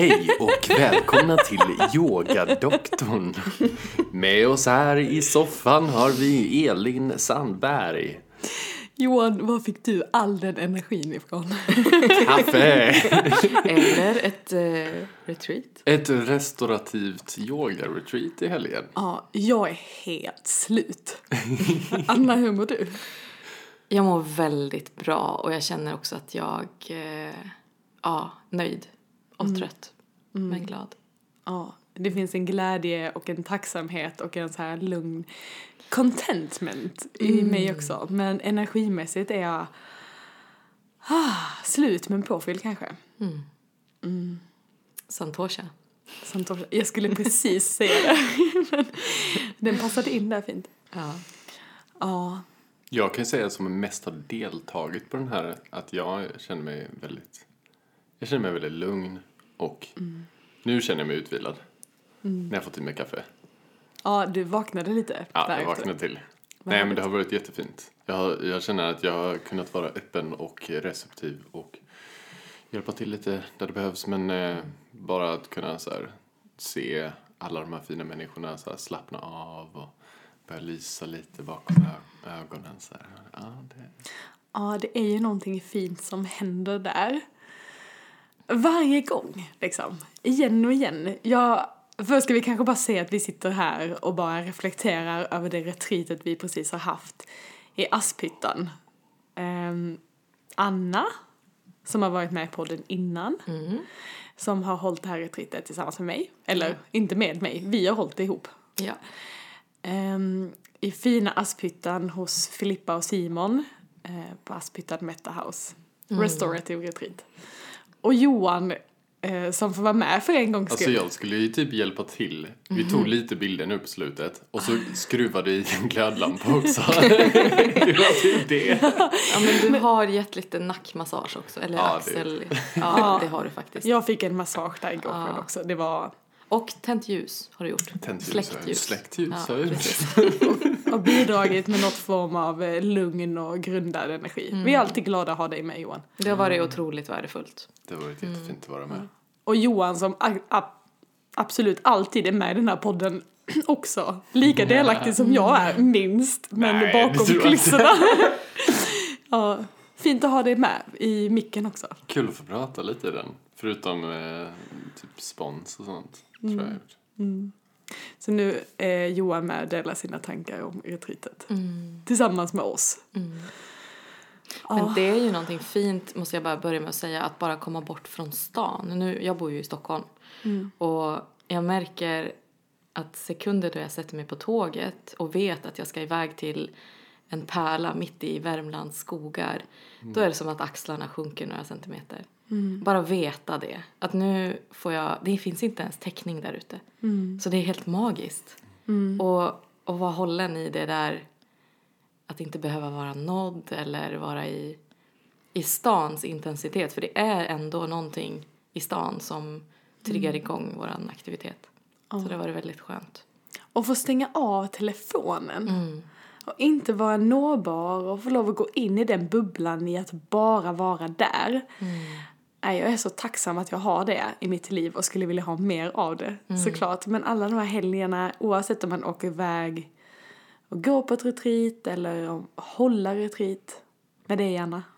Hej och välkomna till Yogadoktorn. Med oss här i soffan har vi Elin Sandberg. Johan, var fick du all den energin ifrån? Kaffe! Eller ett eh, retreat. Ett restaurativt yoga-retreat i helgen. ja, jag är helt slut. Anna, hur mår du? Jag mår väldigt bra och jag känner också att jag eh, ja, nöjd och trött. Men glad. Ja, det finns en glädje och en tacksamhet och en så här lugn contentment i mig också. Men energimässigt är jag ah, slut men påfylld kanske. Santosha. Santosha. Jag skulle precis säga det. Men den passade in där fint. Ja. Ja, Jag kan säga som mest har deltagit på den här att jag känner mig väldigt, jag känner mig väldigt lugn och nu känner jag mig utvilad. När jag fått i mig kaffe. ja du vaknade lite Ja, jag vaknade till. Nej, men det har varit jättefint. Jag, jag känner att jag har kunnat vara öppen och receptiv och hjälpa till lite där det behövs. Men eh, bara att kunna så här, se alla de här fina människorna så här, slappna av och börja lysa lite bakom ögonen. Så här. Ja, det... Ja, det är ju någonting fint som händer där. Varje gång, liksom. Igen och igen. Jag, först ska vi kanske bara säga att vi sitter här och bara reflekterar över det retreatet vi precis har haft i Asphyttan. Ehm, Anna, som har varit med i podden innan, som har hållit det här retreatet tillsammans med mig. Eller inte med mig, vi har hållit det ihop. ja. Ehm, I fina Asphyttan hos Filippa och Simon eh, på Asphyttan Meta House. Restorative retreat. Och Johan eh, som får vara med för en gångs Alltså skull. jag skulle ju typ hjälpa till. Vi tog lite bilder nu på slutet och så skruvade i en glödlampa också. det var typ det. ja, men du har gett lite nackmassage också. Eller Ja, det- axel. Ja, det har du faktiskt. Jag fick en massage där igår kväll också. Det var Och tänt ljus har du gjort. Tänt ljus, Släckt ljus. Släckt ljus Ja, har jag gjort. precis. har bidragit med något form av eh, lugn och grundad energi. Vi är alltid glada att ha dig med Johan. Det har varit otroligt värdefullt. Det har varit jättefint att vara med. Och Johan som absolut alltid är med i den här podden också. Lika delaktig som jag är, minst. Men Nej, bakom kulisserna. ja, fint att ha dig med i micken också. Kul att få prata lite i den. Förutom eh, typ spons och sånt. Tror jag gjort. Så nu är Johan med och delar sina tankar om retreatet. Tillsammans med oss. Men det är ju någonting fint, måste jag bara börja med att säga, att bara komma bort från stan. Nu, jag bor ju i Stockholm. Och jag märker att sekunder då jag sätter mig på tåget och vet att jag ska iväg till en pärla mitt i Värmlands skogar. Då är det som att axlarna sjunker några centimeter. Bara veta det. Att nu får jag, det finns inte ens täckning där ute. Så det är helt magiskt. Och, och vara hållen i det där att inte behöva vara nådd eller vara i, i stans intensitet. För det är ändå någonting i stan som triggar igång vår aktivitet. Så det varit väldigt skönt. Och få stänga av telefonen. Och inte vara nåbar och få lov att gå in i den bubblan i att bara vara där. Nej, jag är så tacksam att jag har det i mitt liv och skulle vilja ha mer av det såklart. Men alla de här helgerna, oavsett om man åker iväg och går på ett retreat eller om hålla retreat med dig Anna.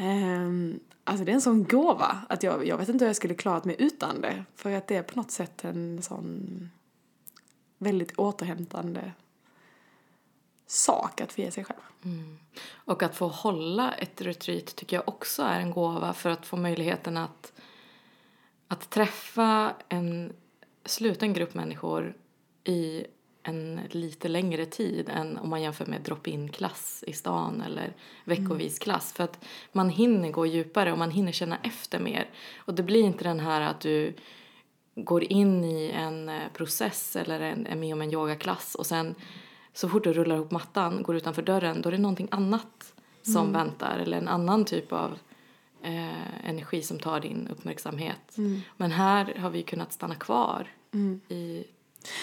Ehm, alltså det är en sån gåva att jag, jag vet inte hur jag skulle klarat mig utan det. För att det är på något sätt en sån väldigt återhämtande sak att få ge sig själv. Och att få hålla ett retreat tycker jag också är en gåva för att få möjligheten att, att träffa en sluten grupp människor i en lite längre tid än om man jämför med drop-in-klass i stan eller veckovis klass. För att man hinner gå djupare och man hinner känna efter mer. Och det blir inte den här att du går in i en eh, process eller en, är med om en yogaklass och sen så fort du rullar ihop mattan, går utanför dörren, då är det någonting annat som väntar eller en annan typ av eh, energi som tar din uppmärksamhet. Men här har vi kunnat stanna kvar i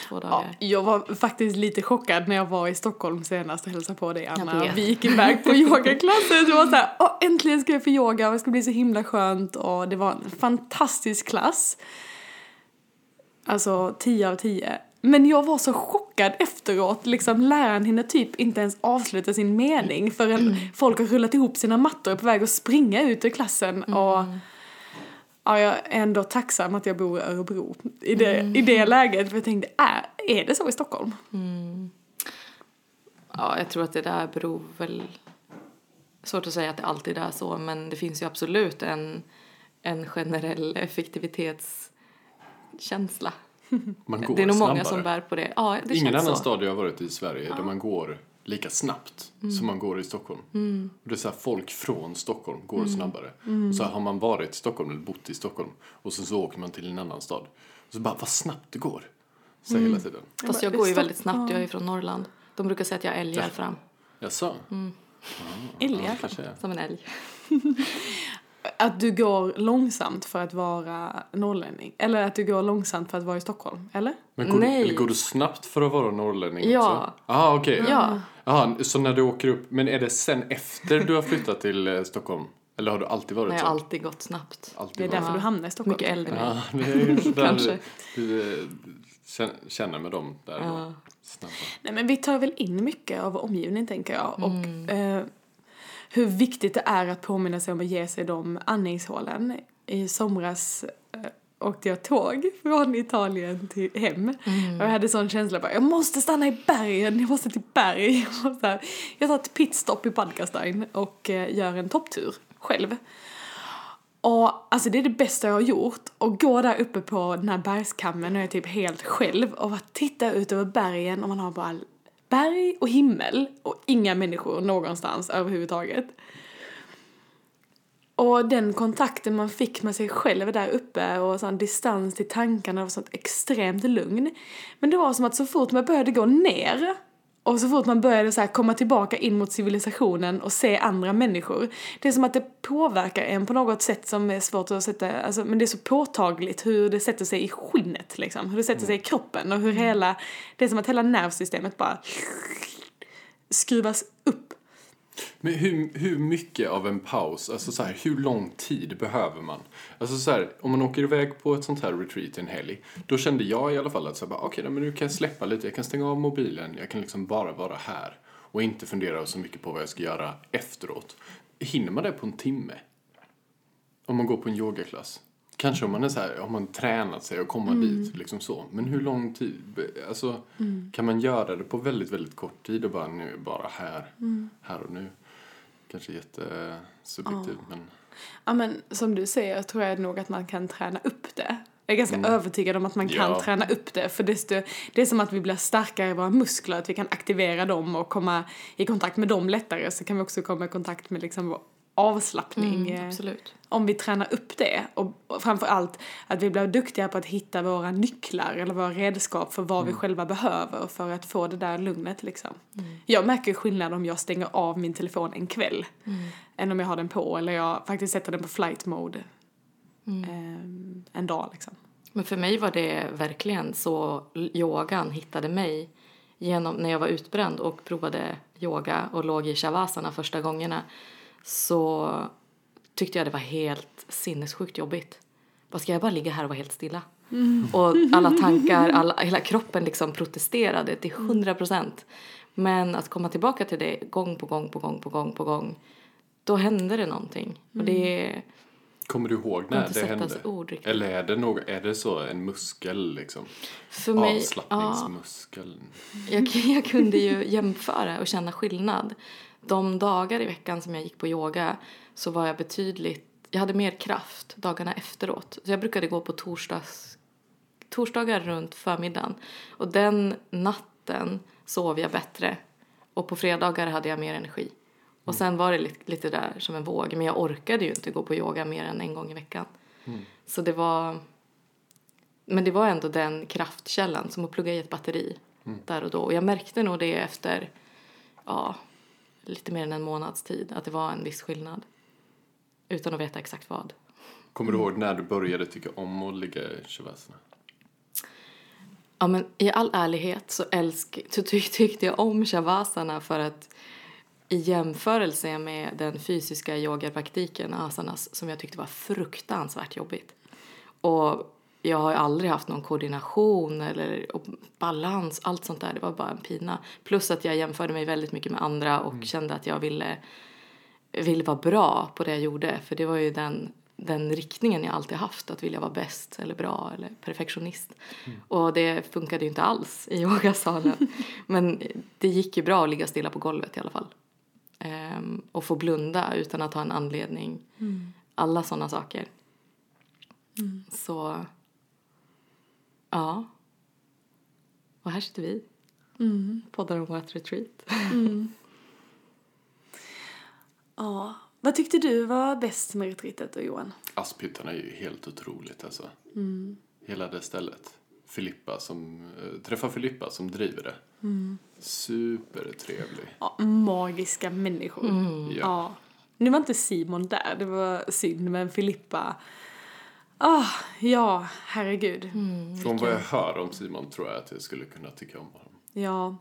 två Ja, dagar. jag var faktiskt lite chockad när jag var i Stockholm senast och hälsade på dig Anna. Vi gick iväg på yogaklasser. Det var så här, Åh, äntligen ska jag få yoga och det ska bli så himla skönt och det var en fantastisk klass. Alltså 10 av 10. Men jag var så chockad efteråt, liksom läraren hinner typ inte ens avsluta sin mening förrän folk har rullat ihop sina mattor och är på väg att springa ut ur klassen och Ja, jag är ändå tacksam att jag bor i Örebro i det, i det läget. För jag tänkte, är, är det så i Stockholm? Ja, jag tror att det där beror väl... Svårt att säga att det alltid är så, men det finns ju absolut en, en generell effektivitetskänsla. Man går Det är nog många snabbare. som bär på det. Ja, det Ingen annan så. stad jag har varit i Sverige där man går lika snabbt som man går i Stockholm. Och det är så här, folk från Stockholm går snabbare. Och så har man varit i Stockholm eller bott i Stockholm och sen så åker man till en annan stad. Och så bara, vad snabbt det går. Så hela tiden. Fast jag går ju väldigt snabbt, jag är från Norrland. De brukar säga att jag älgar fram, Jaså? Älgar. Ja, kanske är. som en älg. Att du går långsamt för att vara norrlänning. Eller att du går långsamt för att vara i Stockholm. Eller? Men går, Nej. eller går du snabbt för att vara norrlänning Ja. också? Jaha, okej. Ja. Jaha, så när du åker upp, men är det sen efter du har flyttat till eh, Stockholm? Eller har du alltid varit Men jag så? har alltid gått snabbt. Alltid Det är varit därför du hamnar i Stockholm. Mycket äldre. Ja, det är Kanske. du eh, känner- med dem där Ja. Snabba. Nej men vi tar väl in mycket av vår omgivning tänker jag. Och eh, hur viktigt det är att påminna sig om att ge sig de andningshålen. I somras eh, åkte jag tåg från Italien till hem. Och jag hade sån känsla bara, jag måste stanna i bergen, jag måste till berg. Jag, måste, jag tar ett pitstop i Padkastein och eh, gör en topptur själv. Och alltså det är det bästa jag har gjort. Och gå där uppe på den här bergskammen och jag är typ helt själv och bara titta ut över bergen och man har bara berg och himmel och inga människor någonstans överhuvudtaget. Och den kontakten man fick med sig själv där uppe och sån distans till tankarna och sånt extremt lugn. Men det var som att så fort man började gå ner och så fort man började så komma tillbaka in mot civilisationen och se andra människor. Det är som att det påverkar en på något sätt som är svårt att sätta, alltså, men det är så påtagligt hur det sätter sig i skinnet liksom. Hur det sätter sig i kroppen och hur hela, det är som att hela nervsystemet bara skruvas upp. Men hur, hur mycket av en paus, alltså så här, hur lång tid behöver man? Alltså så här, om man åker iväg på ett sånt här retreat en helg, då kände jag i alla fall att så här, bara, men nu kan jag släppa lite, jag kan stänga av mobilen, jag kan liksom bara vara här och inte fundera så mycket på vad jag ska göra efteråt. Hinner man det på en timme? Om man går på en yogaklass? Kanske om man är så här, om man tränat sig och kommer dit, liksom så. Men hur lång tid? Alltså, kan man göra det på väldigt, väldigt kort tid och bara nu, bara här, här och nu? Kanske jättesubjektivt, men Ja men som du säger tror jag nog att man kan träna upp det. Jag är ganska övertygad om att man kan Ja. träna upp det. För desto, det är som att vi blir starkare i våra muskler, att vi kan aktivera dem och komma i kontakt med dem lättare. Så kan vi också komma i kontakt med liksom avslappning. Mm, absolut. Om vi tränar upp det. Och, framför allt att vi blir duktiga på att hitta våra nycklar eller våra redskap för vad vi själva behöver för att få det där lugnet liksom. Jag märker skillnad om jag stänger av min telefon en kväll än om jag har den på eller jag faktiskt sätter den på flight mode ehm, en dag liksom. Men för mig var det verkligen så yogan hittade mig genom när jag var utbränd och provade yoga och låg i shavasana första gångerna så tyckte jag det var helt sinnessjukt jobbigt. Vad ska jag bara ligga här och vara helt stilla? Och alla tankar, alla, hela kroppen liksom protesterade till hundra procent. Men att komma tillbaka till det gång på gång på gång på gång på gång då hände det någonting. Och det kommer du ihåg när det hände? ord riktigt. Eller är det, något, är det så en muskel liksom? För mig, ja, Avslappningsmuskeln. Jag, jag kunde ju jämföra och känna skillnad. De dagar i veckan som jag gick på yoga så var jag betydligt, jag hade mer kraft dagarna efteråt. Så jag brukade gå på torsdags, torsdagar runt förmiddagen. Och den natten sov jag bättre. Och på fredagar hade jag mer energi. Och sen var det lite, lite där som en våg. Men jag orkade ju inte gå på yoga mer än en gång i veckan. Så det var... Men det var ändå den kraftkällan som att plugga i ett batteri där och då. Och jag märkte nog det efter ja, lite mer än en månads tid att det var en viss skillnad. Utan att veta exakt vad. Kommer du ihåg när du började tycka om att ligga i shavasana? Ja, men i all ärlighet så, älsk, så tyck, tyckte jag om shavasana för att i jämförelse med den fysiska yogapraktiken, asanas, som jag tyckte var fruktansvärt jobbigt. Och jag har aldrig haft någon koordination eller balans, allt sånt där. Det var bara en pina. Plus att jag jämförde mig väldigt mycket med andra och mm. kände att jag ville, ville vara bra på det jag gjorde. För det var ju den, den riktningen jag alltid haft, att vilja vara bäst eller bra eller perfektionist. Mm. Och det funkade ju inte alls i yogasalen. Men det gick ju bra att ligga stilla på golvet i alla fall. Ehm, och få blunda utan att ha en anledning. Mm. Alla sådana saker. Mm. Så Ja. Och här sitter vi. Mm. Poddar om vårt retreat. Mm. Ja. Vad tyckte du var bäst med retreatet då, Johan? Asphyttan är ju helt otroligt alltså. Mm. Hela det stället. Filippa som, äh, träffa Filippa som driver det. Mm. Supertrevlig. Ja, magiska människor. Mm. Ja. ja. Nu var inte Simon där, det var synd, men Filippa Ah, ja, herregud. Mm, Från vad jag hör om Simon tror jag att jag skulle kunna tycka om honom. Ja,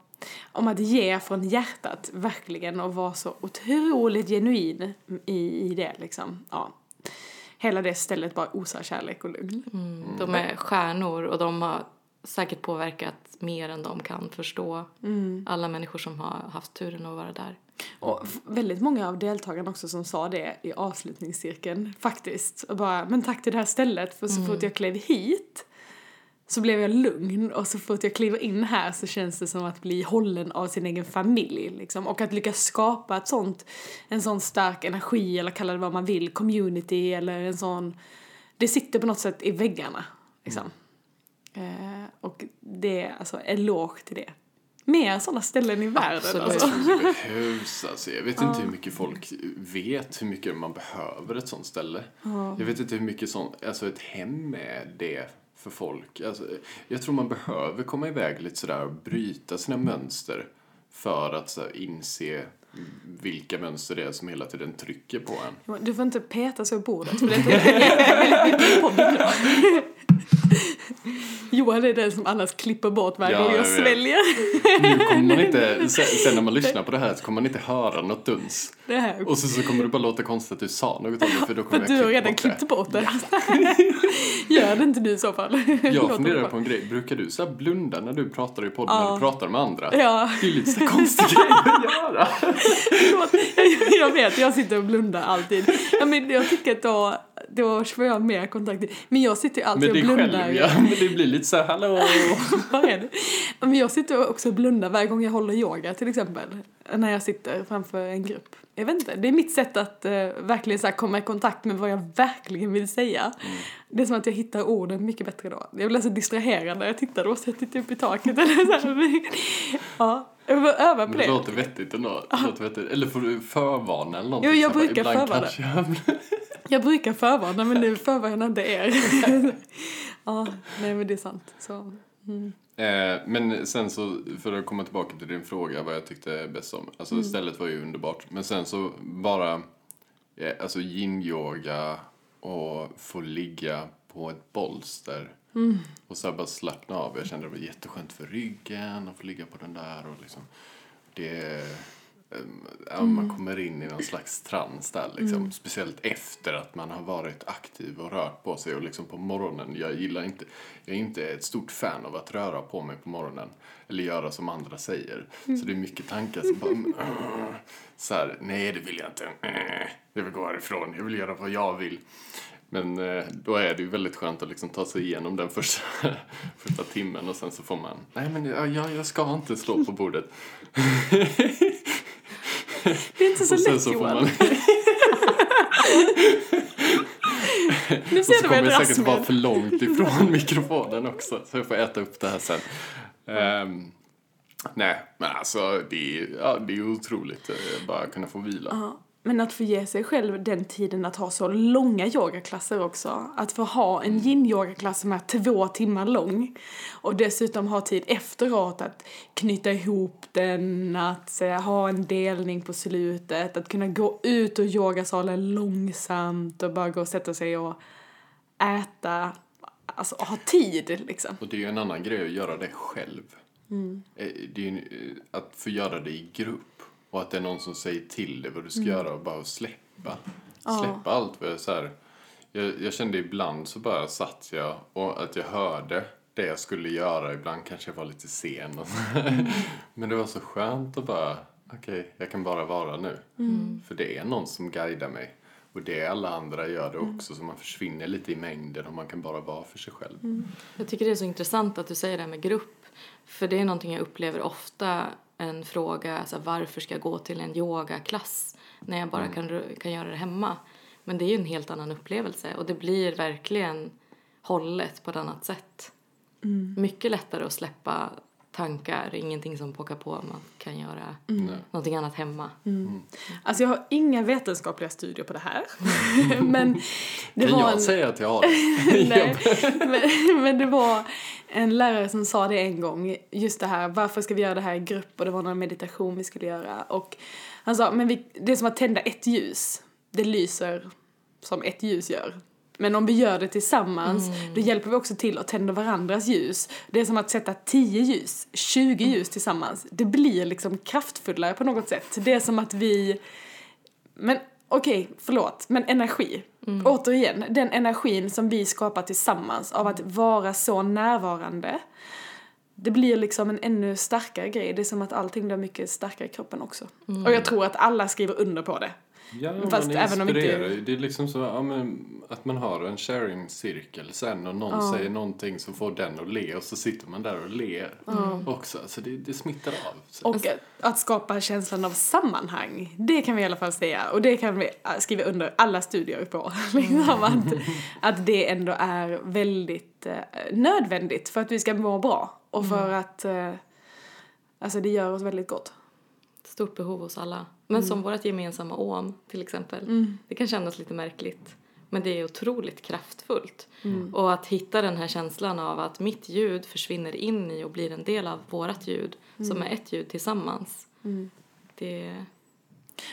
om att ge från hjärtat verkligen och vara så otroligt genuin i, i det liksom. Ja. Hela det stället bara osar kärlek och lugn. Mm. De är stjärnor och de har säkert påverkat mer än de kan förstå. Mm. Alla människor som har haft turen att vara där. Och väldigt många av deltagarna också som sa det i avslutningscirkeln faktiskt. Och bara, men tack till det här stället för så mm. fort jag klev hit så blev jag lugn och så fort jag kliver in här så känns det som att bli hållen av sin egen familj liksom. Och att lyckas skapa ett sånt, en sån stark energi eller kalla det vad man vill, community eller en sån, det sitter på något sätt i väggarna liksom. Mm. Eh, och det är alltså eloge till det mer sådana ställen i världen. Absolut. Alltså. Det behövs alltså. Jag vet inte hur mycket folk vet hur mycket man behöver ett sånt ställe. Ja. Jag vet inte hur mycket sånt, alltså ett hem är det för folk. Alltså, jag tror man behöver komma iväg lite sådär och bryta sina mönster för att så här, inse vilka mönster det är som hela tiden trycker på en. Du får inte peta så i bordet för det är väldigt mycket Johan är den som annars klipper bort varje gång jag sväljer. Nu kommer man inte, sen, när man lyssnar på det här så kommer man inte höra något duns. Och så, så kommer det bara låta konstigt att du sa något om det för då kommer för jag du har redan klippt bort det. Gör det inte du i så fall. Jag funderar på en grej, brukar du så blunda när du pratar i podden ja. när du pratar med andra? Ja. Det är lite så konstig grej att göra. jag vet, jag sitter och blundar alltid. Ja, men jag tycker att då då får jag mer kontakt. Men jag sitter ju alltid och blundar. Själv, ja. Men det blir lite så här, hallå. Vad är det? Men jag sitter också och blundar varje gång jag håller yoga till exempel. När jag sitter framför en grupp. Jag vet inte, det är mitt sätt att uh, verkligen så komma i kontakt med vad jag verkligen vill säga. Mm. Det är som att jag hittar orden mycket bättre då. Jag blir så distraherad när jag tittar då, så jag tittar upp i taket eller så. Ja, jag får öva på det. Det låter vettigt ändå. Det låter vettigt. Eller får du förvarna eller någonting? Jo, jag brukar förvarna. Jag brukar förvarna men nu förvarnar inte er. ja, nej men det är sant. Så, mm. eh, men sen så, för att komma tillbaka till din fråga vad jag tyckte bäst om. Alltså mm. stället var ju underbart. Men sen så bara, eh, alltså yin-yoga och få ligga på ett bolster. Mm. Och så bara slappna av. Jag kände det var jätteskönt för ryggen att få ligga på den där och liksom. Det ja, mm. man kommer in i någon slags trans där liksom. Mm. Speciellt efter att man har varit aktiv och rört på sig och liksom på morgonen. Jag gillar inte, jag är inte ett stort fan av att röra på mig på morgonen. Eller göra som andra säger. Mm. Så det är mycket tankar som bara, mm, så här, nej det vill jag inte. Jag vill gå härifrån, jag vill göra vad jag vill. Men eh, då är det ju väldigt skönt att liksom ta sig igenom den första, första timmen och sen så får man, nej men jag, jag ska inte slå på bordet. Det är inte så lätt Johan. Man... nu ser Och så kommer jag säkert vara för långt ifrån mikrofonen också så jag får äta upp det här sen. Um, nej, men alltså det är, ja, det är otroligt att eh, bara kunna få vila. Uh -huh. Men att få ge sig själv den tiden att ha så långa yogaklasser också. Att få ha en yin-yogaklass som är två timmar lång. Och dessutom ha tid efteråt att knyta ihop den, att ha en delning på slutet. Att kunna gå ut ur yogasalen långsamt och bara gå och sätta sig och äta. alltså, ha tid liksom. Och det är ju en annan grej att göra det själv. Eh, Det är ju eh, att få göra det i grupp. Och att det är någon som säger till dig vad du ska göra och bara släppa. Släppa allt. Vad jag, så här, jag, jag kände ibland så bara satt jag och att jag hörde det jag skulle göra. Ibland kanske jag var lite sen. Och så. Men det var så skönt att bara, okej, jag kan bara vara nu. För det är någon som guidar mig. Och det är alla andra gör det också. Så man försvinner lite i mängden och man kan bara vara för sig själv. Jag tycker det är så intressant att du säger det här med grupp. För det är någonting jag upplever ofta en fråga, alltså varför ska jag gå till en yogaklass när jag bara kan, kan göra det hemma? Men det är ju en helt annan upplevelse och det blir verkligen hållet på ett annat sätt. Mycket lättare att släppa tankar, ingenting som pockar på, man kan göra Nej. någonting annat hemma. Alltså jag har inga vetenskapliga studier på det här. men det Kan var jag en... säga att jag har? Nej, men, men det var en lärare som sa det en gång, just det här, varför ska vi göra det här i grupp? Och det var någon meditation vi skulle göra. Och han sa, men vi, det är som att tända ett ljus. Det lyser som ett ljus gör. Men om vi gör det tillsammans, då hjälper vi också till att tända varandras ljus. Det är som att sätta 10 ljus, 20 ljus tillsammans. Det blir liksom kraftfullare på något sätt. Det är som att vi men okej, förlåt, men energi. Återigen, den energin som vi skapar tillsammans av att vara så närvarande. Det blir liksom en ännu starkare grej. Det är som att allting blir mycket starkare i kroppen också. Och jag tror att alla skriver under på det. Ja, Fast man även om inte-. Det är liksom så ja, men, att man har en sharing-cirkel sen och någon säger någonting som får den att le och så sitter man där och ler också. Så det, det smittar av. Så. Och att, att skapa känslan av sammanhang, det kan vi i alla fall säga. Och det kan vi äh, skriva under alla studier på. liksom att, att det ändå är väldigt eh, nödvändigt för att vi ska må bra. Och för att eh, alltså det gör oss väldigt gott. Stort behov hos alla. Men som vårt gemensamma åm till exempel. Det kan kännas lite märkligt. Men det är otroligt kraftfullt. Och att hitta den här känslan av att mitt ljud försvinner in i och blir en del av vårat ljud. Som är ett ljud tillsammans. Det,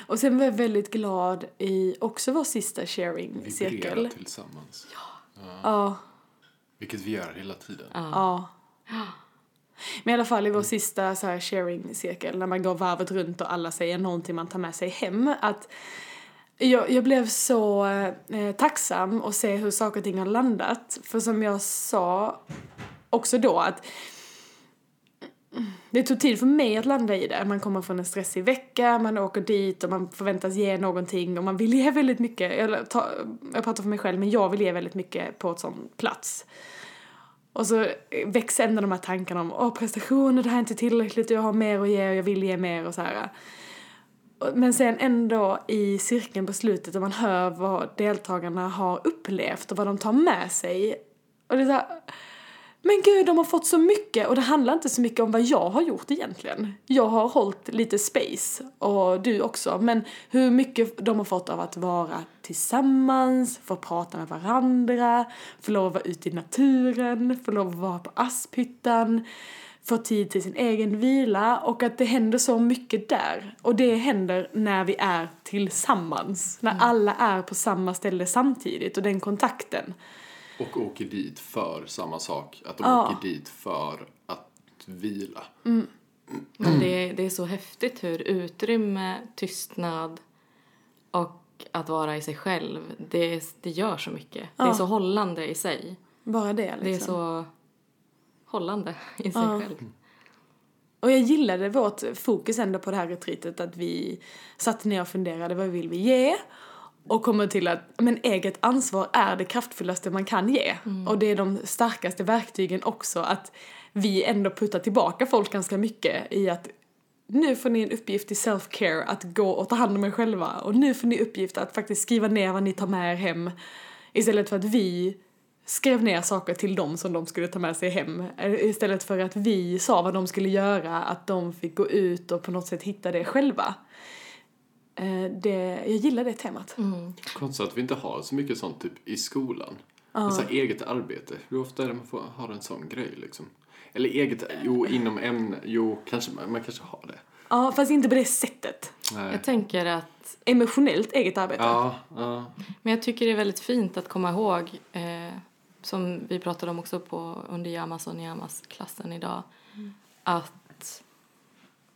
Och sen var jag väldigt glad i också vår sista Vibrera sharing-cirkel. tillsammans. Ja, Vilket vi gör hela tiden. ja. Men i alla fall i vår sista så här sharing-cirkel, när man går varvet runt och alla säger någonting man tar med sig hem, att jag, jag blev så eh, tacksam att se hur saker och ting har landat. För som jag sa också då att det tog tid för mig att landa i det. Man kommer från en stressig vecka, man åker dit och man förväntas ge någonting och man vill ge väldigt mycket. Jag, ta, jag pratar för mig själv, men jag vill ge väldigt mycket på ett sån plats. Och så väcks ändå de här tankarna om åh prestationer, det här är inte tillräckligt, jag har mer att ge och jag vill ge mer och så här. Men sen ändå i cirkeln på slutet och man hör vad deltagarna har upplevt och vad de tar med sig. Och det är så här, men gud, de har fått så mycket och det handlar inte så mycket om vad jag har gjort egentligen. Jag har hållit lite space och du också, men hur mycket de har fått av att vara tillsammans, få prata med varandra, få lov att vara ute i naturen, få lov att vara på Asphyttan, få tid till sin egen vila och att det händer så mycket där. Och det händer när vi är tillsammans, när alla är på samma ställe samtidigt och den kontakten. Och åker dit för samma sak. Att de Ja. åker dit för att vila. men det, det är så häftigt hur utrymme, tystnad och att vara i sig själv, det, det gör så mycket. Det är Ja. så hållande i sig. Bara det liksom. Det är så hållande i sig Ja. själv. Och jag gillade vårt fokus ändå på det här retreatet att vi satte ner och funderade vad vill vi ge? Och kommer till att men eget ansvar är det kraftfullaste man kan ge. Och det är de starkaste verktygen också att vi ändå puttar tillbaka folk ganska mycket i att nu får ni en uppgift i self-care att gå och ta hand om er själva och nu får ni uppgift att faktiskt skriva ner vad ni tar med er hem istället för att vi skrev ner saker till dem som de skulle ta med sig hem Eh, istället för att vi sa vad de skulle göra, att de fick gå ut och på något sätt hitta det själva. Eh, Det, jag gillar det temat. Konstigt att vi inte har så mycket sånt typ i skolan. Ja. Så här, eget arbete. Hur ofta är det man får, har en sån grej liksom? Eller eget, jo inom ämne, jo kanske man, kanske har det. Ja, fast inte på det sättet. Nej. Jag tänker att, Emotionellt eget arbete. Ja, ja. men jag tycker det är väldigt fint att komma ihåg eh, som vi pratade om också på under Yamas och Niyamas klassen idag. Att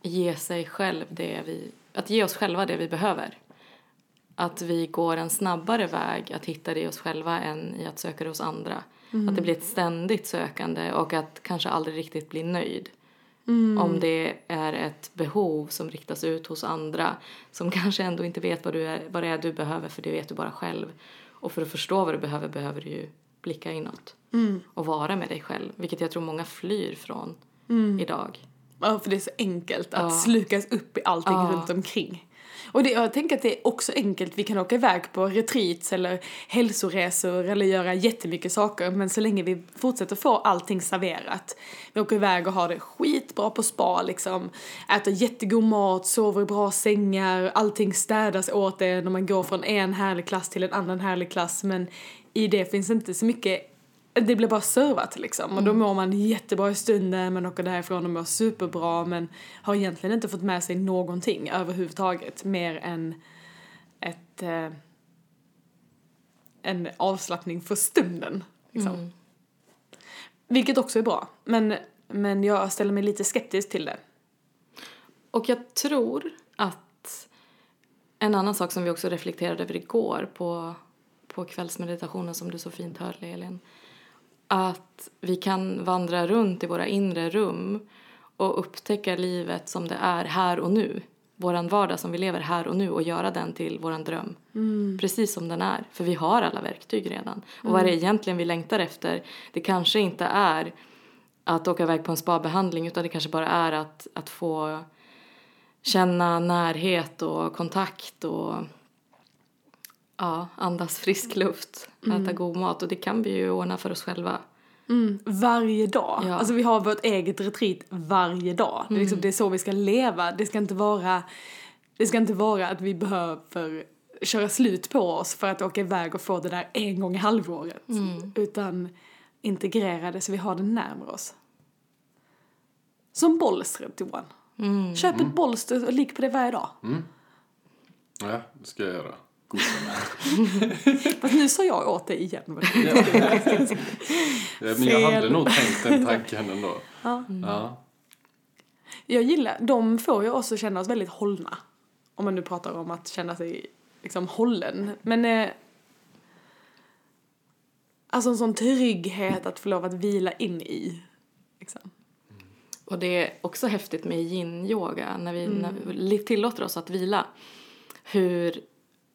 ge sig själv det vi, att ge oss själva det vi behöver. Att vi går en snabbare väg att hitta det i oss själva än i att söka det hos andra. Att det blir ett ständigt sökande och att kanske aldrig riktigt bli nöjd. Om det är ett behov som riktas ut hos andra som kanske ändå inte vet vad, du är, vad det är du behöver för det vet du bara själv. Och för att förstå vad du behöver behöver du ju blicka inåt och vara med dig själv. Vilket jag tror många flyr från idag. Ja, för det är så enkelt att Ja. slukas upp i allting Ja. runt omkring. Och det, jag tänker att det är också enkelt, vi kan åka iväg på retreats eller hälsoresor eller göra jättemycket saker men så länge vi fortsätter få allting serverat. Vi åker iväg och har det skitbra på spa liksom, äter jättegod mat, sover i bra sängar, allting städas åt en när man går från en härlig klass till en annan härlig klass men i det finns inte så mycket det blir bara servat liksom och då mår man jättebra i stunden, man åker därifrån och mår superbra men har egentligen inte fått med sig någonting överhuvudtaget mer än ett eh, en avslappning för stunden. Liksom. Vilket också är bra, men, men jag ställer mig lite skeptisk till det. Och jag tror att en annan sak som vi också reflekterade över igår på, på kvällsmeditationen som du så fint höll, Elin. Att vi kan vandra runt i våra inre rum och upptäcka livet som det är här och nu. Våran vardag som vi lever här och nu och göra den till våran dröm. Precis som den är. För vi har alla verktyg redan. Och vad är det egentligen vi längtar efter? Det kanske inte är att åka iväg på en spabehandling utan det kanske bara är att, att få känna närhet och kontakt och ja, andas frisk luft, äta god mat och det kan vi ju ordna för oss själva. Mm, varje dag. Ja. Alltså vi har vårt eget retreat varje dag. Det, är liksom, det är så vi ska leva. Det ska inte vara, det ska inte vara att vi behöver köra slut på oss för att åka iväg och få det där en gång i halvåret. Utan integrera det så vi har det närmare oss. Som bolstret Johan. Köp ett bolster och ligg på det varje dag. Ja, det ska jag göra. Fast nu sa jag åt dig igen. Men jag hade nog tänkt den tanken ändå. Ja. Ja. Jag gillar, de får ju oss att känna oss väldigt hållna. Om man nu pratar om att känna sig liksom hållen. Men eh, alltså en sån trygghet att få lov att vila in i. Liksom. Och det är också häftigt med yin-yoga när vi, när vi tillåter oss att vila. Hur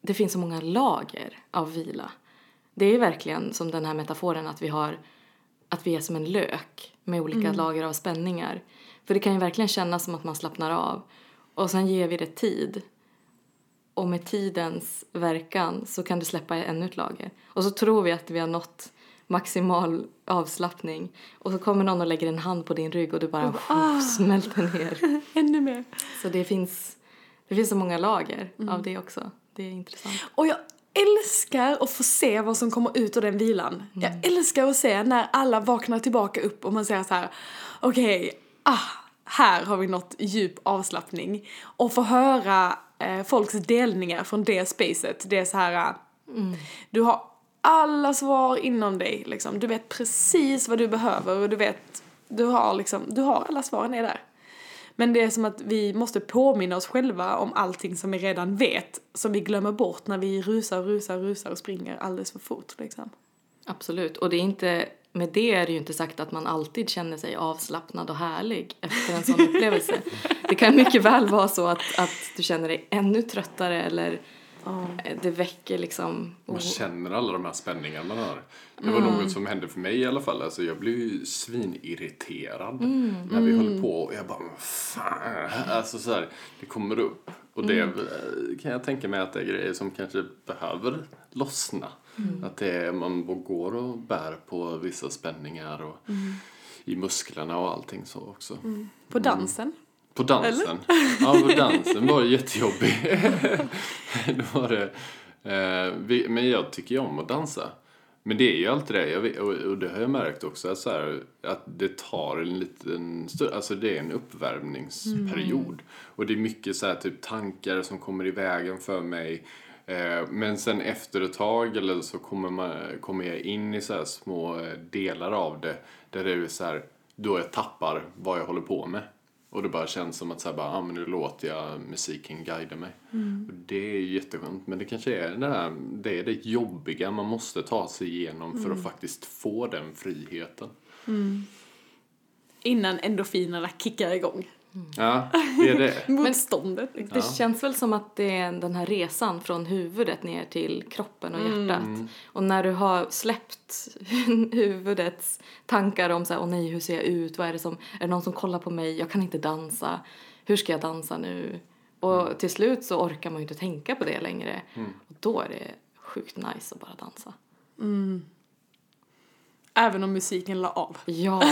det finns så många lager av vila. Det är verkligen som den här metaforen att vi har att vi är som en lök med olika lager av spänningar. För det kan ju verkligen kännas som att man slappnar av. Och sen ger vi det tid. Och med tidens verkan så kan det släppa ännu ett lager. Och så tror vi att vi har nått maximal avslappning. Och så kommer någon och lägger en hand på din rygg och du bara ah. smälter ner. Ännu mer. Så det finns, det finns så många lager av det också. Det är intressant. Och jag älskar att få se vad som kommer ut ur den vilan. Jag älskar att se när alla vaknar tillbaka upp och man säger så här, okej, ah, här har vi nått djup avslappning. Och få höra eh, folks delningar från det spacet. Det är så här, eh, du har alla svar inom dig liksom. Du vet precis vad du behöver och du vet, du har liksom, du har alla svaren är där. Men det är som att vi måste påminna oss själva om allting som vi redan vet, som vi glömmer bort när vi rusar och rusar och rusar och springer alldeles för fort liksom. Absolut. Och det är inte, med det är det ju inte sagt att man alltid känner sig avslappnad och härlig efter en sån upplevelse. Det kan mycket väl vara så att, att du känner dig ännu tröttare eller eh, det väcker liksom... Man oh, känner alla de här spänningarna man har. Det var något som hände för mig i alla fall. Alltså jag blev ju svinirriterad när vi höll på. Och jag bara, "Men fan. Alltså så här, det kommer upp. Och det eh, kan jag tänka mig att det är grejer som kanske behöver lossna. Att det är, man går och bär på vissa spänningar och i musklerna och allting så också. På dansen. På dansen? Ja, på dansen var det jättejobbig. Då var det, eh, vi, men jag tycker ju om att dansa. Men det är ju alltid det, vet, och, och det har jag märkt också, att, så här, att det tar en liten stund, alltså det är en uppvärmningsperiod. Och det är mycket så här, typ tankar som kommer i vägen för mig. Eh, men sen efter ett tag eller så kommer, man, kommer jag in i så här små eh, delar av det där det är så här, då jag tappar vad jag håller på med. Och det bara känns som att så här, bara, ah, men nu låter jag musiken guida mig. Och det är ju jätteskönt. Men det kanske är det, här, det är det jobbiga man måste ta sig igenom för att faktiskt få den friheten. Innan endorfinerna kickar igång. Ja, det är det. Motståndet. liksom. Det känns väl som att det är den här resan från huvudet ner till kroppen och hjärtat. Och när du har släppt huvudets tankar om så här, åh nej, hur ser jag ut? Vad är det som, är det någon som kollar på mig? Jag kan inte dansa. Hur ska jag dansa nu? Och till slut så orkar man ju inte tänka på det längre. Och då är det sjukt nice att bara dansa. Även om musiken la av. Ja,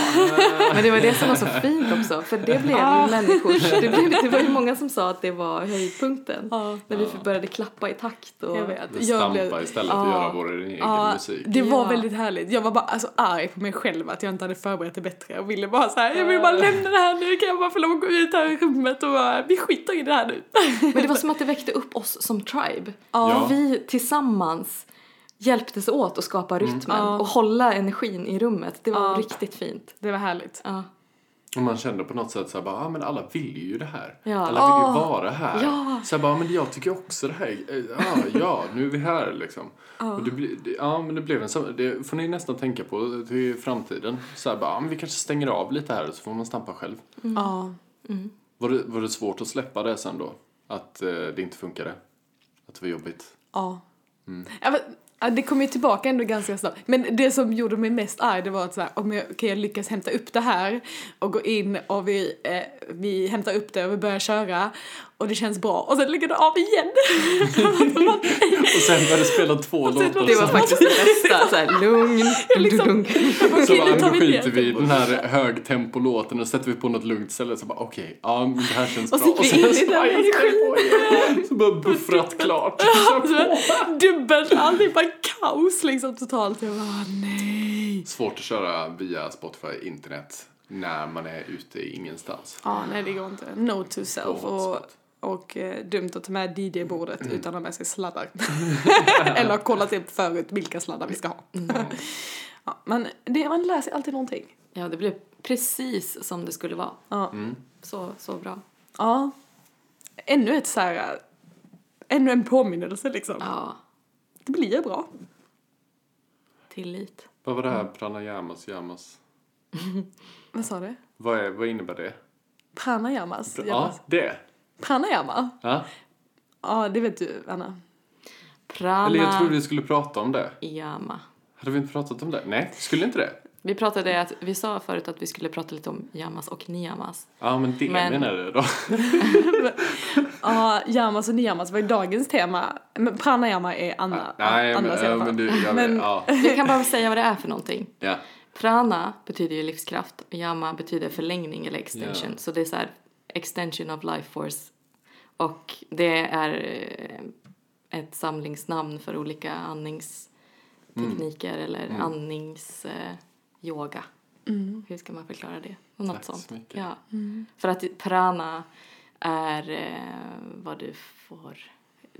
men det var det som var så fint också. För det blev ju människors, det, blev, det var ju många som sa att det var höjdpunkten. Ja. När vi började klappa i takt och... Jag vet. Jag stampa blev- istället för att göra vår egen Ja, musik. det var Ja. väldigt härligt. Jag var bara alltså, arg på mig själv att jag inte hade förberett det bättre. Jag ville bara så här, jag vill bara lämna det här nu, kan jag bara få lov att gå ut här i rummet och bara, vi skiter i det här nu. Men det var som att det väckte upp oss som tribe. Ja. Vi tillsammans hjälptes åt att skapa rytmen Ja. och hålla energin i rummet. Det var Ja. riktigt fint. Det var härligt. Ja. Och man kände på något sätt så här bara, ah, men alla vill ju det här. Ja. Alla vill ju Ah. vara här. Ja. Så jag bara, men jag tycker också det här. Eh, Ja, ja, nu är vi här liksom. Och det, blir- det, ja, men det blev en sån, det får ni nästan tänka på till framtiden. Så här bara, ah, men vi kanske stänger av lite här så får man stampa själv. Ja. Var det, var det svårt att släppa det sen då? Att eh, det inte funkade? Att det var jobbigt? Ja. Ja, men, ja, det kom ju tillbaka ändå ganska snabbt. Men det som gjorde mig mest arg det var att så här, om jag, kan jag lyckas hämta upp det här och gå in och vi, eh, vi hämtar upp det och vi börjar köra och det känns bra och sen lägger det av igen. Och sen började spela två sen låtar Det var faktiskt det bästa. Så här, lugn, Liksom-. Så bara, nu skiter vi i den här högtempolåten och sätter vi på något lugnt ställe. Så bara okej, ja men det här känns Och bra. så gick vi in i så den energin. på igen. Så bara buffrat klart. Dubbelt, allting bara kaos liksom totalt. Jag bara nej. Svårt att köra via Spotify internet när man är ute i ingenstans. Ja, nej det går inte. No to self och. Och eh, dumt att ta med DJ-bordet utan att ha med sig sladdar. Eller ha kollat upp förut vilka sladdar vi ska ha. ja, men det, man lär sig alltid någonting. Ja, det blev precis som det skulle vara. Ja. Så, så bra. ja. Ännu ett så här, ännu en påminnelse liksom. Ja, Det blir bra. tillit. Vad var det här pranayamas, yamas? Vad sa du? Vad, är, vad innebär det? Pranayamas? Ja, det. Pranayama? Ja. Ja, det vet du, Anna. Eller jag trodde vi skulle prata om det. yama. Hade vi inte pratat om det? Nej, skulle inte det? Vi pratade att, vi sa förut att vi skulle prata lite om yamas och niyamas. Ja, men det Men- menar jag då. Ja, yamas och niyamas var ju dagens tema. Men pranayama är Anna. Nej, men, Annas i ja, alla fall. men du, jag Men- vet, ja. Vi kan bara säga vad det är för någonting. ja. Prana betyder ju livskraft och yama betyder förlängning eller extension. Ja. Så det är så här extension of life force. Och det är eh, ett samlingsnamn för olika andningstekniker eller andnings eh, yoga. Hur ska man förklara det? Och Något Tack så sånt. mycket. Ja. För att prana är eh, vad du får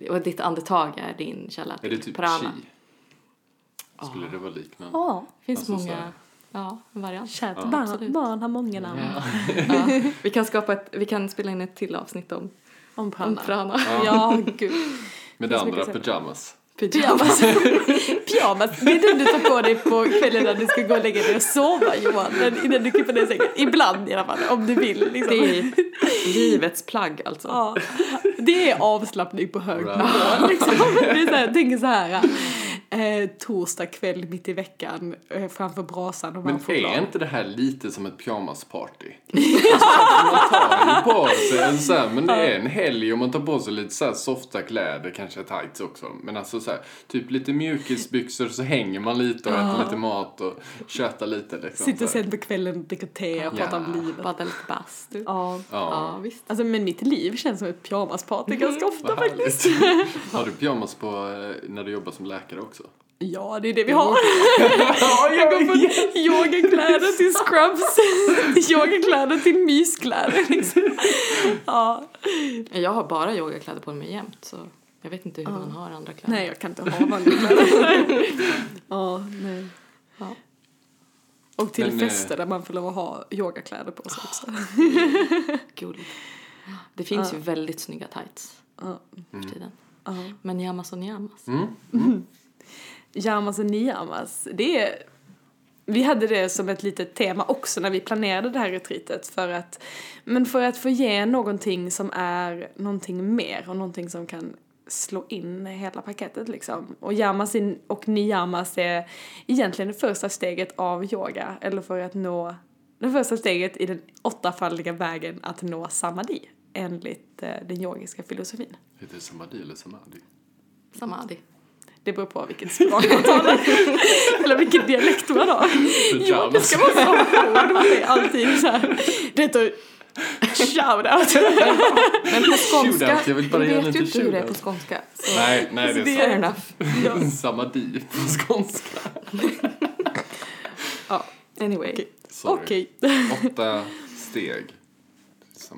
och ditt andetag är din källa Är till det typ prana. chi? Skulle det vara liknande? Ja, Det finns Alltså, så många ja, varianter. kärt Ja, barn, barn har många namn. Ja. Vi kan skapa ett, vi kan spela in ett till avsnitt om, Om om prana. prana. Ja, gud. Med det finns andra, pyjamas. Pyjamas. Pyjamas. Det är det du tar på dig på kvällen när du ska gå och lägga dig och sova Johan. Men Innan du kryper ner i sängen. Ibland i alla fall, om du vill. Liksom. Det är livets plagg alltså. Ja, det är avslappning på hög nivå. Liksom. Det är så här, jag tänker så här. Eh, torsdag kväll mitt i veckan eh, framför brasan och Men man får är choklad. inte det här lite som ett pyjamasparty? alltså, man tar ju på sig en så här, men det är en helg och man tar på sig lite så här softa kläder, kanske tights också. Men alltså så här, typ lite mjukisbyxor så hänger man lite och äter lite mat och tjötar lite liksom. Sitter sen på kvällen och dricker te och pratar om livet. Bada lite bastu. Ja. Ja, Ja, visst. Alltså men mitt liv känns som ett pyjamasparty ganska ofta faktiskt. Har du pyjamas på eh, när du jobbar som läkare också? Ja, det är det vi har. jag går från yogakläder till scrubs, yogakläder till myskläder liksom. Ja. Jag har bara yogakläder på mig jämt så Jag vet inte hur man har andra kläder. Nej, jag kan inte ha vanliga kläder. Ja, nej. Ja. Och till Men, fester där man får lov att ha yogakläder på sig också. Guld. Det finns ju väldigt snygga tights Ja. för tiden. Ja. Men Yamas och Niamas. Mm. Yamas och niyamas, det är... Vi hade det som ett litet tema också när vi planerade det här retreatet för att, men för att få ge någonting som är någonting mer och någonting som kan slå in hela paketet liksom. Och yamas och niyamas är egentligen det första steget av yoga, eller för att nå det första steget i den åttafaldiga vägen att nå samadhi, enligt eh, den yogiska filosofin. Heter det samadhi eller samadhi? Samadhi. Det beror på vilket språk man talar. Eller vilken dialekt man har. Jo, det ska vara så ord. Man är alltid så här. Det heter shout-out. Men på skånska, Shootout, jag vill bara vet ju inte hur det är på skånska. Så Nej, nej det det är fair är- enough. sant. Samadhi på skånska. Ja, anyway. Okej. Okej. Åtta steg.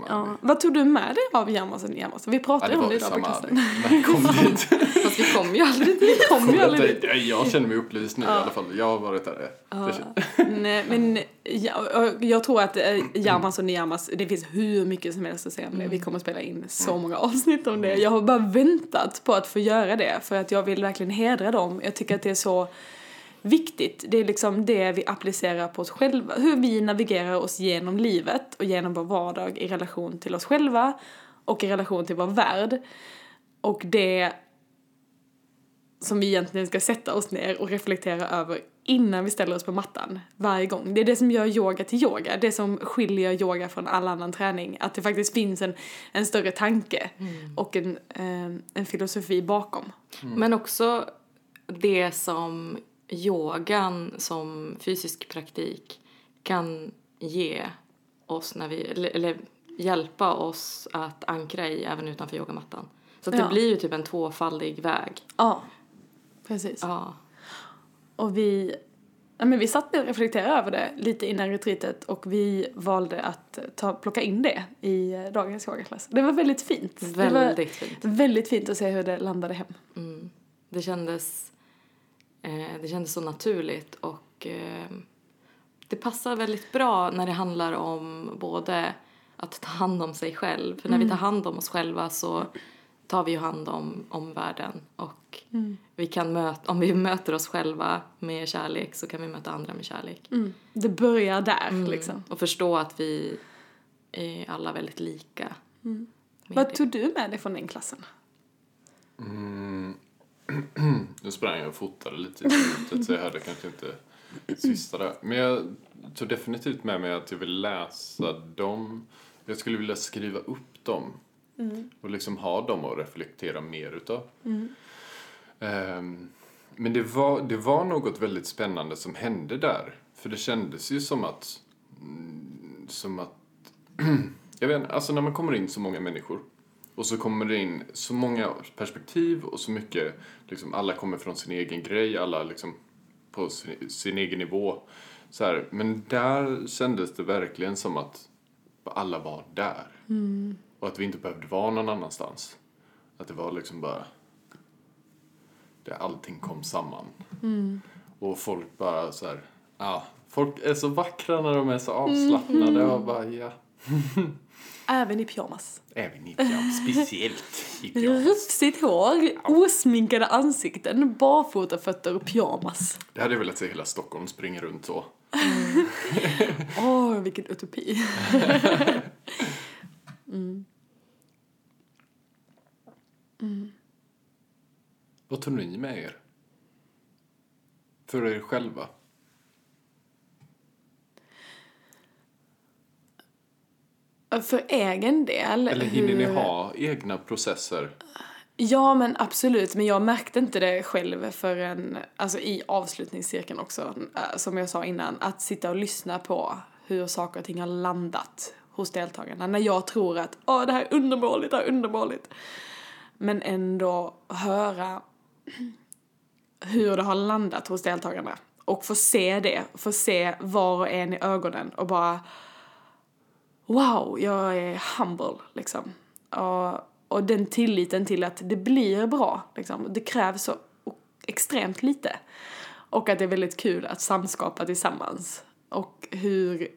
Ja. Vad tog du med dig av och Niyamas? Vi Ja, pratade det om det idag på klassen. När jag kom dit. Fast vi kom ju aldrig dit. Kom ju aldrig dit. Jag, jag känner mig upplyst nu i alla fall. Jag har varit där. Det känns- Nej, men jag, jag tror att eh, Yamas och Niyamas, det finns hur mycket som helst att säga om det. Vi kommer att spela in så många avsnitt om det. Jag har bara väntat på att få göra det för att jag vill verkligen hedra dem. Jag tycker att det är så viktigt. Det är liksom det vi applicerar på oss själva. Hur vi navigerar oss genom livet och genom vår vardag i relation till oss själva och i relation till vår värld. Och det som vi egentligen ska sätta oss ner och reflektera över innan vi ställer oss på mattan varje gång. Det är det som gör yoga till yoga, det som skiljer yoga från all annan träning. Att det faktiskt finns en, en större tanke och en, eh, en filosofi bakom. Men också det som yogan som fysisk praktik kan ge oss när vi, eller, eller hjälpa oss att ankra i även utanför yogamattan. Så att Ja. det blir ju typ en tvåfaldig väg. Ja, precis. Ja. Och vi, ja, men vi satt och reflekterade över det lite innan retreatet och vi valde att ta, plocka in det i dagens yogaklass. Det var väldigt fint. Väldigt fint. väldigt fint att se hur det landade hem. Mm. Det kändes, eh, det kändes så naturligt och eh, det passar väldigt bra när det handlar om både att ta hand om sig själv. För när vi tar hand om oss själva så tar vi ju hand om, om världen och vi kan möta, om vi möter oss själva med kärlek så kan vi möta andra med kärlek. Mm. Det börjar där liksom. Och förstå att vi är alla väldigt lika. med Vad det. tog du med dig från den klassen? Mm. Nu sprang jag och fotade lite i slutet så jag hörde kanske inte sista där. Men jag tog definitivt med mig att jag vill läsa dem. Jag skulle vilja skriva upp dem. Och liksom ha dem och reflektera mer utav. Ehm, men det var, det var något väldigt spännande som hände där. För det kändes ju som att... mm, Som att... jag vet alltså när man kommer in så många människor och så kommer det in så många perspektiv och så mycket, liksom alla kommer från sin egen grej, alla liksom på sin, sin egen nivå. Så här, men där kändes det verkligen som att alla var där. Och att vi inte behövde vara någon annanstans. Att det var liksom bara där allting kom samman. Och folk bara så här, ja, folk är så vackra när de är så avslappnade och bara ja. Även i pyjamas. Även i pyjamas, speciellt i pyjamas. Rufsigt hår, osminkade ansikten, barfotafötter och pyjamas. Det hade jag velat se hela Stockholm springa runt så. Åh, vilken utopi. Vad tog ni med er? För er själva? För egen del. Eller hinner ni hur- ha egna processer? Ja, men absolut. Men jag märkte inte det själv förrän, alltså i avslutningscirkeln också, eh, som jag sa innan, att sitta och lyssna på hur saker och ting har landat hos deltagarna. När jag tror att, åh, det här är undermåligt, det här är undermåligt. Men ändå höra hur det har landat hos deltagarna. Och få se det, få se var och en i ögonen och bara wow, jag är humble liksom. Och och den tilliten till att det blir bra. Liksom. Det krävs så extremt lite. Och att det är väldigt kul att samskapa tillsammans. Och hur,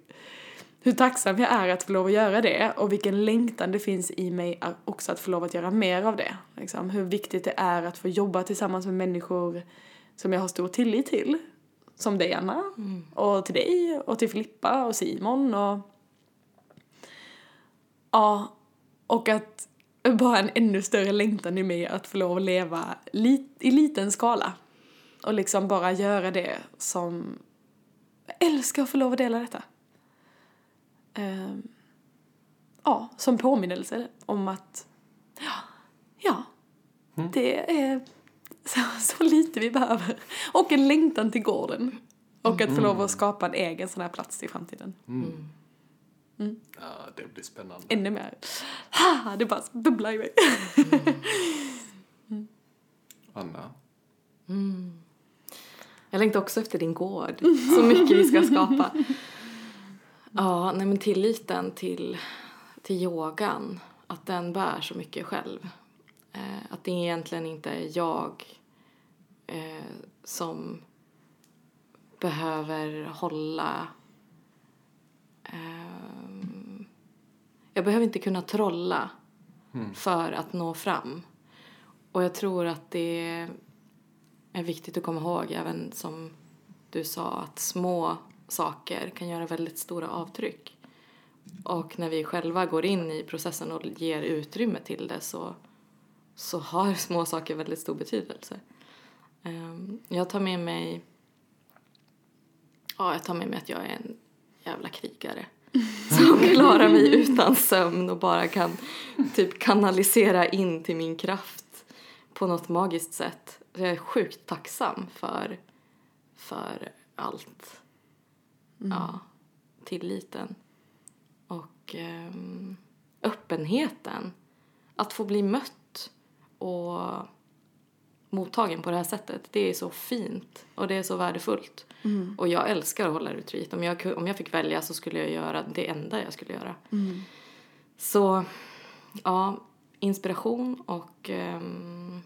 hur tacksam jag är att få lov att göra det och vilken längtan det finns i mig också att få lov att göra mer av det. Liksom. Hur viktigt det är att få jobba tillsammans med människor som jag har stor tillit till. Som dig Anna, mm. och till dig och till Filippa och Simon och Ja, och att bara en ännu större längtan i mig att få lov att leva li i liten skala. Och liksom bara göra det som... Jag älskar att få lov att dela detta. Uh, ja, som påminnelse om att... Ja, ja mm. det är så, så, lite vi behöver. Och en längtan till gården. Och att få lov att skapa en egen sån här plats i framtiden. Mm. Mm. Ja, det blir spännande. Ännu mer. Ha, det bara bubblar i mig. Mm. Anna? Mm. Jag längtar också efter din gård. Så mycket vi ska skapa. Ja, nej men tilliten till, till yogan. Att den bär så mycket själv. Eh, att det egentligen inte är jag eh, som behöver hålla eh, jag behöver inte kunna trolla mm. för att nå fram. Och jag tror att det är viktigt att komma ihåg, även som du sa, att små saker kan göra väldigt stora avtryck. Och när vi själva går in i processen och ger utrymme till det så, så har små saker väldigt stor betydelse. Ehm, jag tar med mig Ja, jag tar med mig att jag är en jävla krigare som klarar mig utan sömn och bara kan typ kanalisera in till min kraft på något magiskt sätt. Jag är sjukt tacksam för, för allt. Mm. Ja, tilliten och um, öppenheten. Att få bli mött och mottagen på det här sättet. Det är så fint och det är så värdefullt. Mm. Och jag älskar att hålla retreat. Om jag, om jag fick välja så skulle jag göra det enda jag skulle göra. Mm. Så, ja, inspiration och um,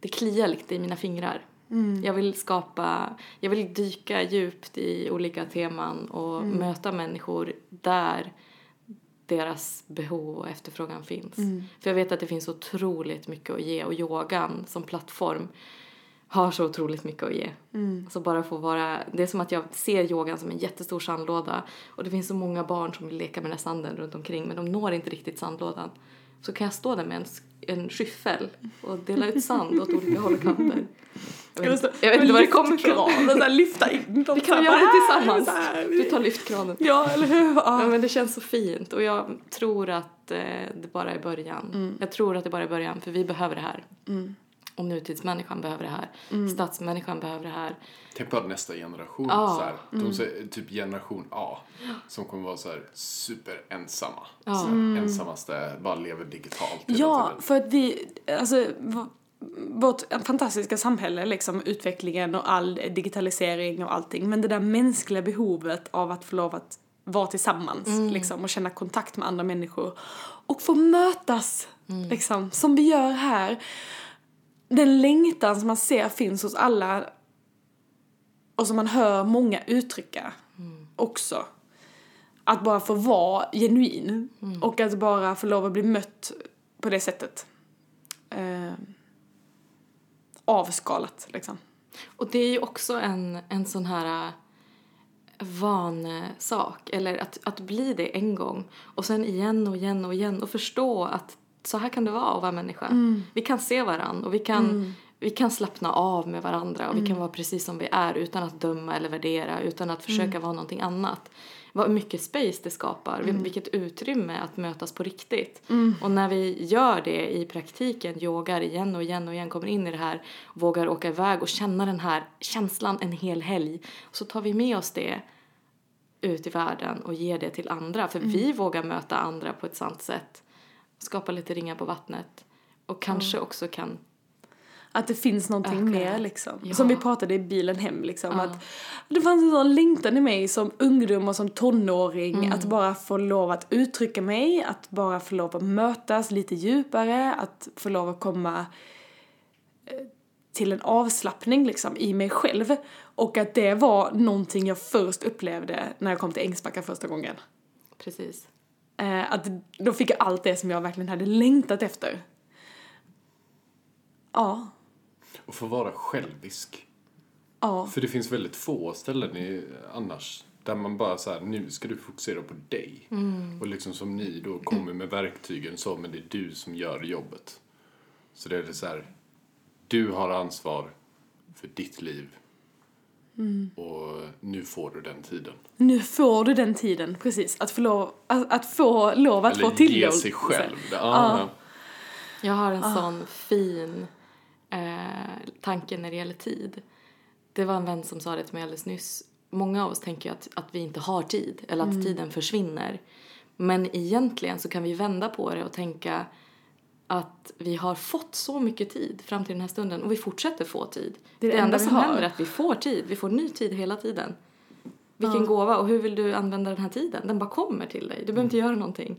det kliar lite i mina fingrar. Mm. Jag vill skapa, jag vill dyka djupt i olika teman och mm. möta människor där deras behov och efterfrågan finns. Mm. För jag vet att det finns otroligt mycket att ge och yogan som plattform har så otroligt mycket att ge. Mm. Så bara få vara, det är som att jag ser yogan som en jättestor sandlåda och det finns så många barn som vill leka med den här sanden runt omkring men de når inte riktigt sandlådan. Så kan jag stå där med en, en skyffel och dela ut sand åt olika håll och kanter. Jag vet, jag vet inte var det kommer ifrån. Lyfta in dem. Vi kan göra det tillsammans. Du tar lyftkranen. Ja, eller hur? Ja. ja. men det känns så fint och jag tror att eh, det bara är början. Mm. Jag tror att det bara är början för vi behöver det här. Mm. Och nutidsmänniskan behöver det här. Mm. Stadsmänniskan behöver det här. Tänk på nästa generation. Ah. Så här, de mm. säger, typ generation A. Som kommer vara så här superensamma. Ah. Så här, mm. Ensammaste, bara lever digitalt Ja, tiden. för att vi, alltså vårt fantastiska samhälle, liksom utvecklingen och all digitalisering och allting. Men det där mänskliga behovet av att få lov att vara tillsammans mm. liksom, och känna kontakt med andra människor. Och få mötas, mm. liksom, som vi gör här den längtan som man ser finns hos alla och som man hör många uttrycka mm. också. Att bara få vara genuin mm. och att bara få lov att bli mött på det sättet. Eh, avskalat liksom. Och det är ju också en, en sån här vanesak, eller att, att bli det en gång och sen igen och igen och igen och förstå att så här kan det vara att vara människa. Mm. Vi kan se varandra och vi kan, mm. vi kan slappna av med varandra och mm. vi kan mm. vara precis som vi är utan att döma eller värdera, utan att försöka mm. vara någonting annat. Vad mycket space det skapar, mm. vilket utrymme att mötas på riktigt. Och när vi gör det i praktiken, yogar igen och igen och igen, kommer in i det här, vågar åka iväg och känna den här känslan en hel helg. Så tar vi med oss det ut i världen och ger det till andra. För vi vågar möta andra på ett sant sätt skapa lite ringar på vattnet och kanske mm. också kan Att det finns någonting Ökar. mer liksom. Ja. Som vi pratade i bilen hem liksom. Ja. Att det fanns en sån längtan i mig som ungdom och som tonåring. Mm. Att bara få lov att uttrycka mig. Att bara få lov att mötas lite djupare. Att få lov att komma eh, till en avslappning liksom i mig själv. Och att det var någonting jag först upplevde när jag kom till Ängsbacka första gången. Precis. Eh, att då fick jag allt det som jag verkligen hade längtat efter. Ja, Och få vara självisk. ja, För det finns väldigt få ställen i, annars där man bara så här, nu ska du fokusera på dig. Och liksom som ni då kommer med verktygen så, men det är du som gör jobbet. Så det är det så här, du har ansvar för ditt liv. Och nu får du den tiden. nu får du den tiden, precis. Att få lov att, att, få, lov att få Eller till ge sig själv. Det, ja, ja. Jag har en sån fin eh, tanke när det gäller tid. Det var en vän som sa det till mig alldeles nyss. Många av oss tänker ju att, att vi inte har tid eller att tiden försvinner. Men egentligen så kan vi vända på det och tänka att vi har fått så mycket tid fram till den här stunden och vi fortsätter få tid. Det är det enda enda som har. händer är att vi får tid. Vi får ny tid hela tiden. Vilken gåva och hur vill du använda den här tiden? Den bara kommer till dig. Du behöver inte göra någonting.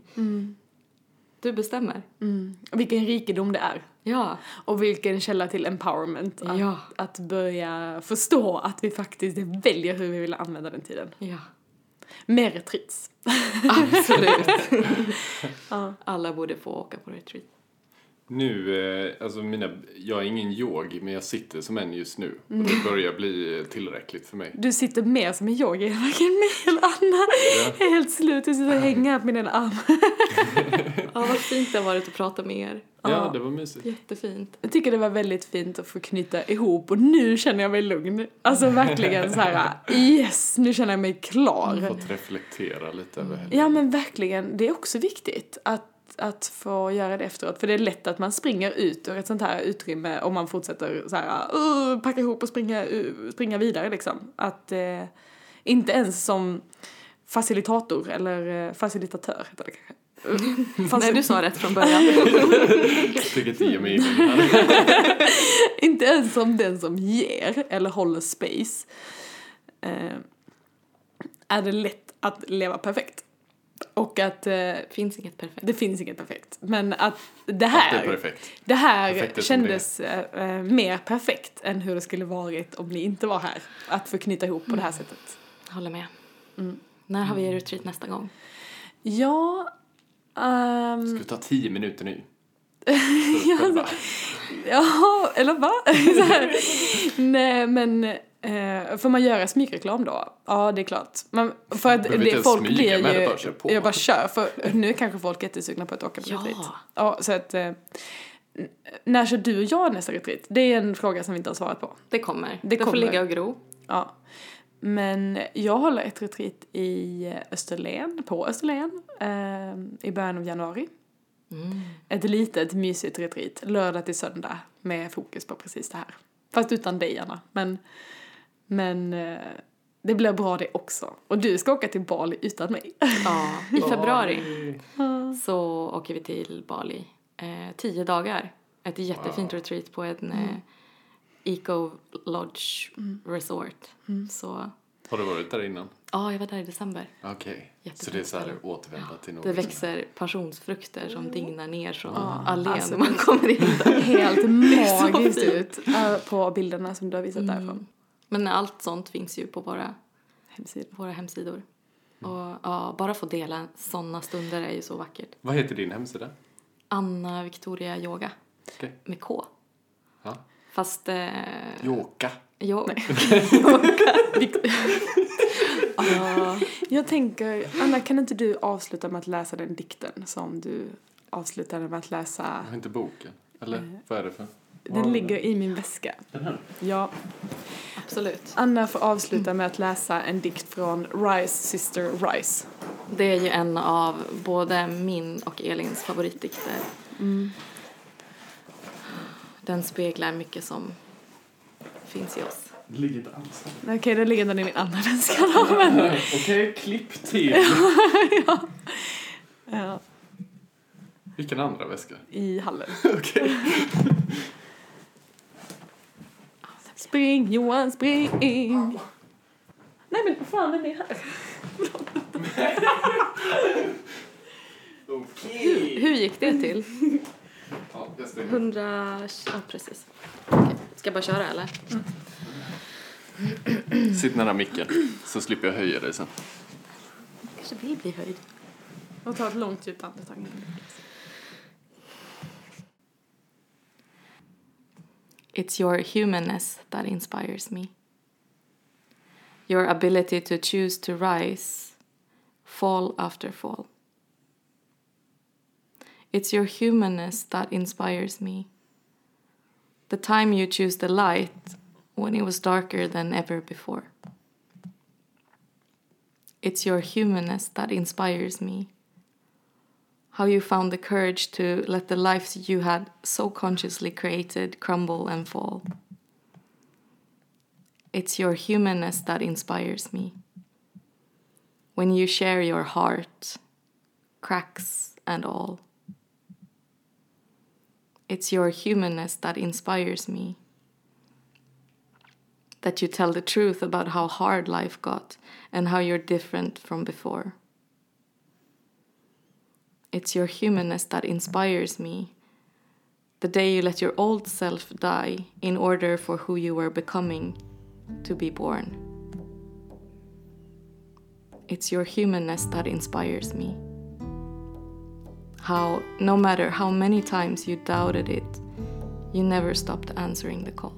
Du bestämmer. Mm. Vilken rikedom det är. Ja. Och vilken källa till empowerment. Att, Ja. att börja förstå att vi faktiskt väljer hur vi vill använda den tiden. Ja. Mer retreats. Absolut. Alla borde få åka på retreat. Nu, eh, alltså mina, jag är ingen yogi, men jag sitter som en just nu. Och det börjar bli tillräckligt för mig. Du sitter mer som en yogi än varken mig eller Anna. Jag är helt slut, du sitter och hänger på min ena arm. Ja, vad fint det har varit att prata med er. Ja, det var mysigt. Jättefint. Jag tycker det var väldigt fint att få knyta ihop och nu känner jag mig lugn. Alltså verkligen så här, yes, nu känner jag mig klar. Fått reflektera lite över helgen. Ja men verkligen, det är också viktigt att, att få göra det efteråt. För det är lätt att man springer ut ur ett sånt här utrymme om man fortsätter så här, uh, packa ihop och springa, uh, springa vidare liksom. Att eh, inte ens som facilitator eller eh, facilitatör heter det kanske. Uh, Nej, du sa rätt från början. Inte ge mig inte ens som den som ger eller håller space. Eh, är det lätt att leva perfekt. Och att eh, finns inget perfekt. det finns inget perfekt. Men att det här, perfekt. det här Perfekt är som kändes eh, eh, mer perfekt än hur det skulle varit om ni inte var här. Att få knyta ihop på det här sättet. Håller med. När har vi retreat nästa gång? Ja, ehm, Ska vi ta tio minuter nu? Ja, eller va? Här. Nej, men eh, får man göra smygreklam då? Ja, det är klart. Man, för att det, folk smyga blir ju... bara på. Jag bara kör, för nu är kanske folk jättesugna på att åka på Ja. retreat. Ja, så att... Eh, när kör du och jag nästa retreat? Det är en fråga som vi inte har svarat på. Det kommer. Det Det, får kommer. ligga och gro. Ja. Men jag håller ett retreat i Österlen, på Österlen, eh, i början av januari. Ett litet mysigt retreat, lördag till söndag, med fokus på precis det här. Fast utan dig, Anna. Men, men eh, det blir bra det också. Och du ska åka till Bali utan mig. Ja, i februari så åker vi till Bali. Eh, tio dagar. Ett jättefint retreat på en eh, Eco Lodge Resort. Så Har du varit där innan? ja, jag var där i december. Okej. Så Jättefint det är så här ställe. återvända till något. Det växer passionsfrukter som dignar ner från allén alltså när man kommer in där. Helt så magiskt ut på bilderna som du har visat därifrån. Men allt sånt finns ju på våra, Hemsidan. våra hemsidor. Och ja, bara få dela sådana stunder är ju så vackert. Vad heter din hemsida? Anna Victoria Yoga Okej. med K. Ja. Fast... Eh, Joka. jo, Ja, jag tänker, Anna kan inte du avsluta med att läsa den dikten som du avslutade med att läsa? Jag har inte boken. Eller vad är det för? Den ligger i min väska. Den här? Ja. Absolut. Anna får avsluta med att läsa en dikt från Rice Sister Rice. Det är ju en av både min och Elins favoritdikter. Den speglar mycket som finns i oss. Det ligger inte alls. Okej, den ligger den i min andra väska då, men... Okej, klipp till. Ja, Vilken andra väska? i hallen. Okej. Spring Johan, spring! Nej men vad fan, den är här. Hur, hur gick det till? Ja, jag stänger. 100... Ja, precis. Okej. Ska jag bara köra eller? Sitt nära micken så slipper jag höja dig sen. Kanske vill bli höjd. Och ta ett långt djupt andetag. It's your humanness that inspires me. Your ability to choose to rise, fall after fall. It's your humanness that inspires me. The time you choose the light when it was darker than ever before. It's your humanness that inspires me. How you found the courage to let the lives you had so consciously created crumble and fall. It's your humanness that inspires me. When you share your heart, cracks and all. It's your humanness that inspires me. That you tell the truth about how hard life got and how you're different from before. It's your humanness that inspires me. The day you let your old self die in order for who you were becoming to be born. It's your humanness that inspires me. How, no matter how many times you doubted it, you never stopped answering the call.